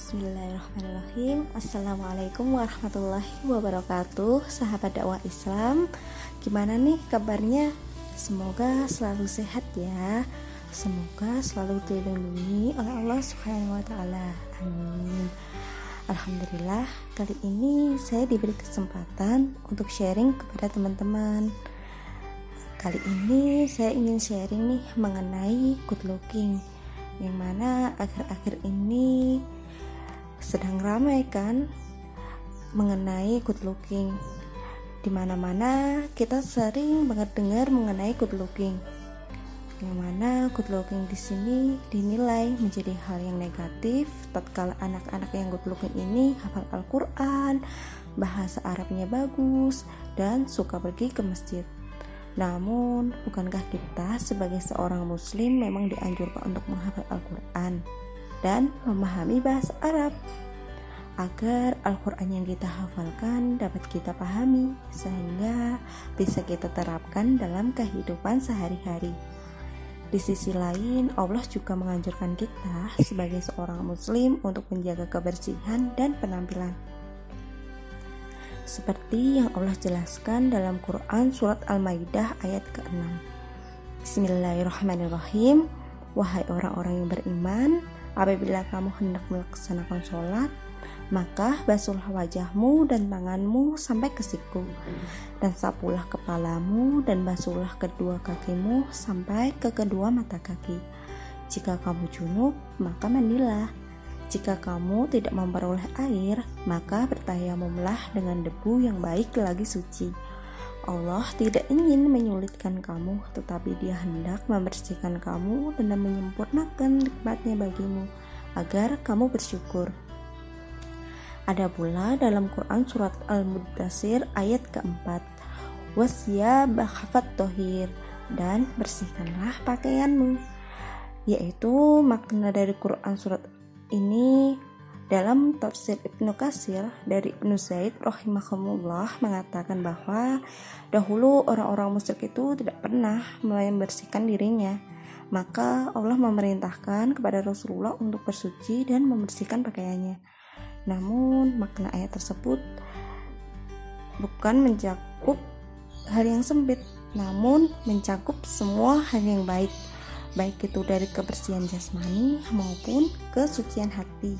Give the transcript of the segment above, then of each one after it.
Bismillahirrahmanirrahim. Assalamualaikum warahmatullahi wabarakatuh Sahabat dakwah Islam. Gimana nih kabarnya? Semoga selalu sehat ya. Semoga selalu dilindungi oleh Allah subhanahu wa ta'ala. Amin. Alhamdulillah kali ini saya diberi kesempatan untuk sharing kepada teman-teman. Kali ini saya ingin sharing nih mengenai good looking yang mana akhir-akhir ini sedang ramai kan mengenai good looking. Di mana-mana kita sering banget dengar mengenai good looking. Yang mana good looking di sini dinilai menjadi hal yang negatif. Tatkala anak-anak yang good looking ini hafal Al-Quran bahasa Arabnya bagus dan suka pergi ke masjid. Namun, bukankah kita sebagai seorang muslim memang dianjurkan untuk menghafal Al-Quran dan memahami bahasa Arab agar Al-Quran yang kita hafalkan dapat kita pahami sehingga bisa kita terapkan dalam kehidupan sehari-hari. Di sisi lain, Allah juga menganjurkan kita sebagai seorang muslim untuk menjaga kebersihan dan penampilan seperti yang Allah jelaskan dalam Quran surat Al-Maidah ayat ke-6. Bismillahirrahmanirrahim. Wahai orang-orang yang beriman, apabila kamu hendak melaksanakan sholat, maka basuhlah wajahmu dan tanganmu sampai ke siku, dan sapulah kepalamu dan basuhlah kedua kakimu sampai ke kedua mata kaki. Jika kamu junub, maka mandilah jika kamu tidak memperoleh air, maka bertayamumlah dengan debu yang baik lagi suci. Allah tidak ingin menyulitkan kamu, tetapi Dia hendak membersihkan kamu dan menyempurnakan nikmatnya bagimu, agar kamu bersyukur. Ada pula dalam Quran surat Al-Muddasir ayat keempat, Wasya bahafat tohir, dan bersihkanlah pakaianmu. Yaitu makna dari Quran surat ini dalam tafsir Ibnu Kasir dari Ibnu Zaid rahimahumullah mengatakan bahwa dahulu orang-orang musyrik itu tidak pernah membersihkan dirinya. Maka Allah memerintahkan kepada Rasulullah untuk bersuci dan membersihkan pakaiannya. Namun makna ayat tersebut bukan mencakup hal yang sempit, namun mencakup semua hal yang baik baik itu dari kebersihan jasmani maupun kesucian hati.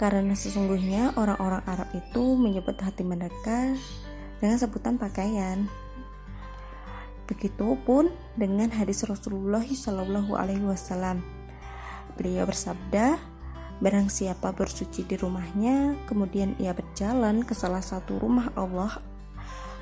Karena sesungguhnya orang-orang Arab itu menyebut hati mereka dengan sebutan pakaian. Begitupun dengan hadis Rasulullah Shallallahu Alaihi Wasallam. Beliau bersabda, Barang siapa bersuci di rumahnya, kemudian ia berjalan ke salah satu rumah Allah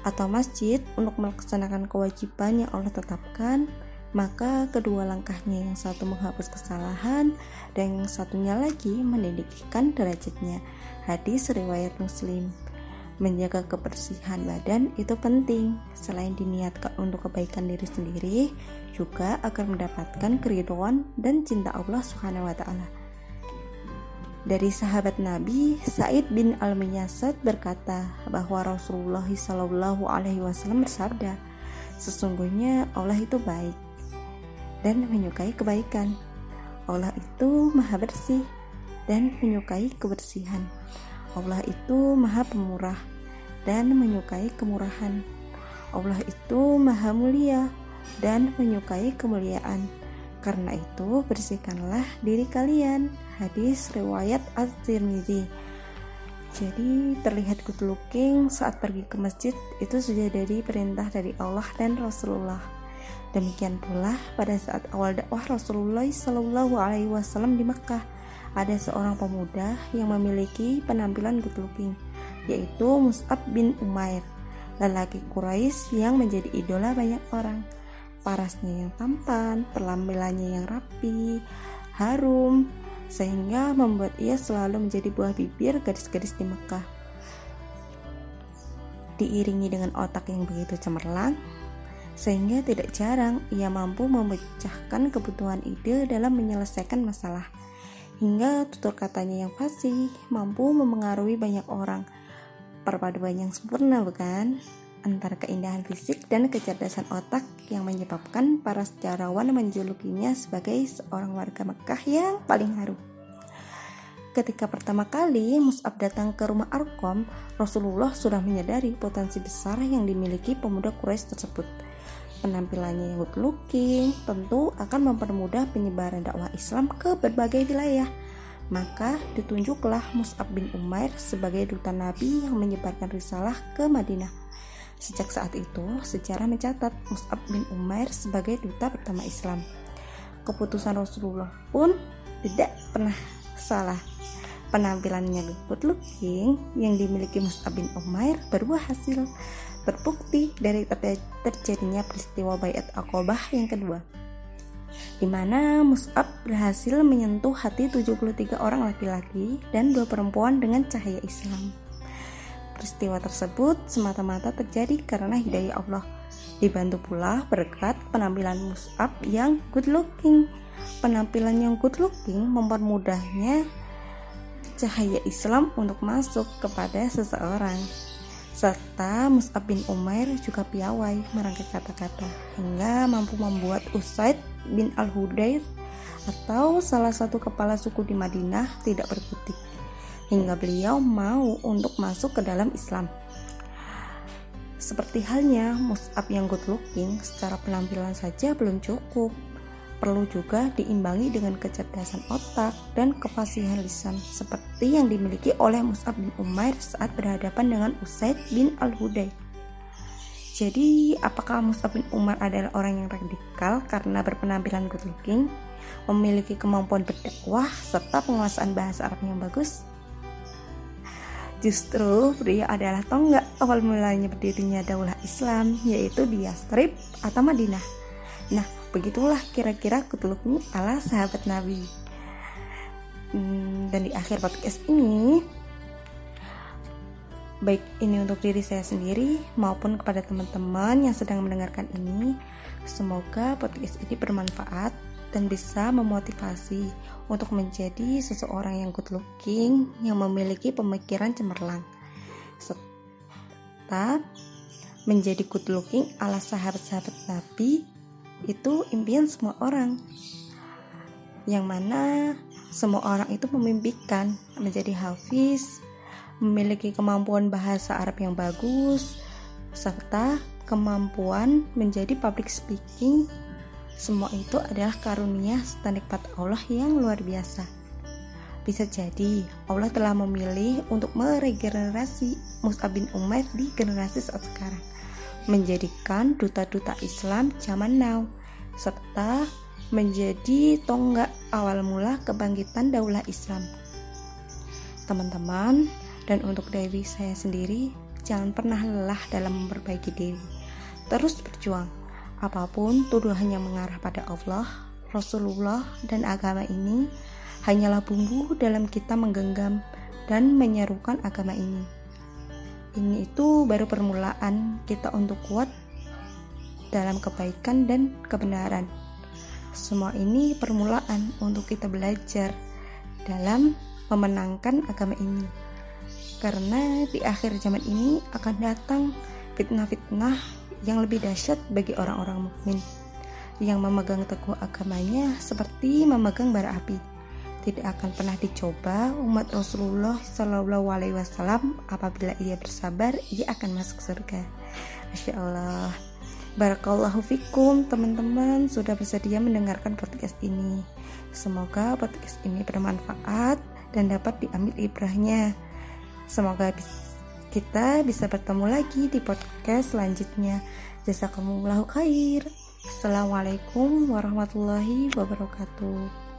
atau masjid untuk melaksanakan kewajiban yang Allah tetapkan, maka kedua langkahnya yang satu menghapus kesalahan dan yang satunya lagi meninggikan derajatnya. Hadis riwayat Muslim. Menjaga kebersihan badan itu penting. Selain diniatkan untuk kebaikan diri sendiri, juga akan mendapatkan keriduan dan cinta Allah taala. Dari sahabat Nabi Said bin Al-Miyyasad berkata bahwa Rasulullah Shallallahu alaihi wasallam bersabda, "Sesungguhnya Allah itu baik dan menyukai kebaikan. Allah itu maha bersih dan menyukai kebersihan. Allah itu maha pemurah dan menyukai kemurahan. Allah itu maha mulia dan menyukai kemuliaan. Karena itu bersihkanlah diri kalian. Hadis riwayat Az-Tirmidzi. Jadi terlihat good looking saat pergi ke masjid itu sudah dari perintah dari Allah dan Rasulullah. Demikian pula pada saat awal dakwah Rasulullah Shallallahu Alaihi Wasallam di Mekah, ada seorang pemuda yang memiliki penampilan good looking, yaitu Mus'ab bin Umair, lelaki Quraisy yang menjadi idola banyak orang. Parasnya yang tampan, penampilannya yang rapi, harum, sehingga membuat ia selalu menjadi buah bibir gadis-gadis di Mekah. Diiringi dengan otak yang begitu cemerlang, sehingga tidak jarang ia mampu memecahkan kebutuhan ide dalam menyelesaikan masalah. Hingga tutur katanya yang fasih mampu memengaruhi banyak orang. Perpaduan yang sempurna bukan? Antara keindahan fisik dan kecerdasan otak yang menyebabkan para sejarawan menjulukinya sebagai seorang warga Mekah yang paling harum. ketika pertama kali Mus'ab datang ke rumah Arkom, Rasulullah sudah menyadari potensi besar yang dimiliki pemuda Quraisy tersebut. Penampilannya yang good looking tentu akan mempermudah penyebaran dakwah Islam ke berbagai wilayah. Maka ditunjuklah Mus'ab bin Umair sebagai duta Nabi yang menyebarkan risalah ke Madinah. Sejak saat itu, sejarah mencatat Mus'ab bin Umair sebagai duta pertama Islam. Keputusan Rasulullah pun tidak pernah salah penampilannya good looking yang dimiliki Mus'ab bin Umair berbuah hasil terbukti dari terjadinya peristiwa Bayat Aqobah yang kedua di mana Mus'ab berhasil menyentuh hati 73 orang laki-laki dan dua perempuan dengan cahaya Islam. Peristiwa tersebut semata-mata terjadi karena hidayah Allah. Dibantu pula berkat penampilan Mus'ab yang good looking. Penampilan yang good looking mempermudahnya cahaya Islam untuk masuk kepada seseorang. Serta Mus'ab bin Umair juga piawai merangkai kata-kata hingga mampu membuat Usaid bin Al-Hudayr atau salah satu kepala suku di Madinah tidak berkutik hingga beliau mau untuk masuk ke dalam Islam. Seperti halnya Mus'ab yang good looking secara penampilan saja belum cukup perlu juga diimbangi dengan kecerdasan otak dan kefasihan lisan seperti yang dimiliki oleh Mus'ab bin Umair saat berhadapan dengan Usaid bin Al-Hudayr. Jadi, apakah Mus'ab bin Umar adalah orang yang radikal karena berpenampilan good looking, memiliki kemampuan berdakwah, serta penguasaan bahasa Arab yang bagus? Justru beliau adalah tonggak awal mulanya berdirinya daulah Islam, yaitu di Yastrib atau Madinah. Nah, begitulah kira-kira kutuluknya ala sahabat Nabi. Hmm, dan di akhir podcast ini baik ini untuk diri saya sendiri maupun kepada teman-teman yang sedang mendengarkan ini semoga podcast ini bermanfaat dan bisa memotivasi untuk menjadi seseorang yang good looking yang memiliki pemikiran cemerlang serta menjadi good looking ala sahabat-sahabat Nabi itu impian semua orang. Yang mana semua orang itu memimpikan menjadi hafiz memiliki kemampuan bahasa Arab yang bagus serta kemampuan menjadi public speaking. Semua itu adalah karunia serta nikmat Allah yang luar biasa. Bisa jadi Allah telah memilih untuk meregenerasi Mus'ab bin Umair di generasi saat sekarang menjadikan duta-duta Islam zaman now, serta menjadi tonggak awal mula kebangkitan daulah Islam. Teman-teman, dan untuk diri saya sendiri, jangan pernah lelah dalam memperbaiki diri. Terus berjuang, apa pun tuduhannya mengarah pada Allah, Rasulullah, dan agama ini hanyalah bumbu dalam kita menggenggam dan menyerukan agama ini ini itu baru permulaan kita untuk kuat dalam kebaikan dan kebenaran. Semua ini permulaan untuk kita belajar dalam memenangkan agama ini. Karena di akhir zaman ini akan datang fitnah-fitnah yang lebih dahsyat bagi orang-orang mukmin yang memegang teguh agamanya seperti memegang bara api tidak akan pernah dicoba umat Rasulullah Shallallahu Alaihi Wasallam apabila ia bersabar ia akan masuk surga. Masya Allah. Barakallahu fikum teman-teman sudah bersedia mendengarkan podcast ini. Semoga podcast ini bermanfaat dan dapat diambil ibrahnya. Semoga kita bisa bertemu lagi di podcast selanjutnya. Jazakumullahu khair. Assalamualaikum warahmatullahi wabarakatuh.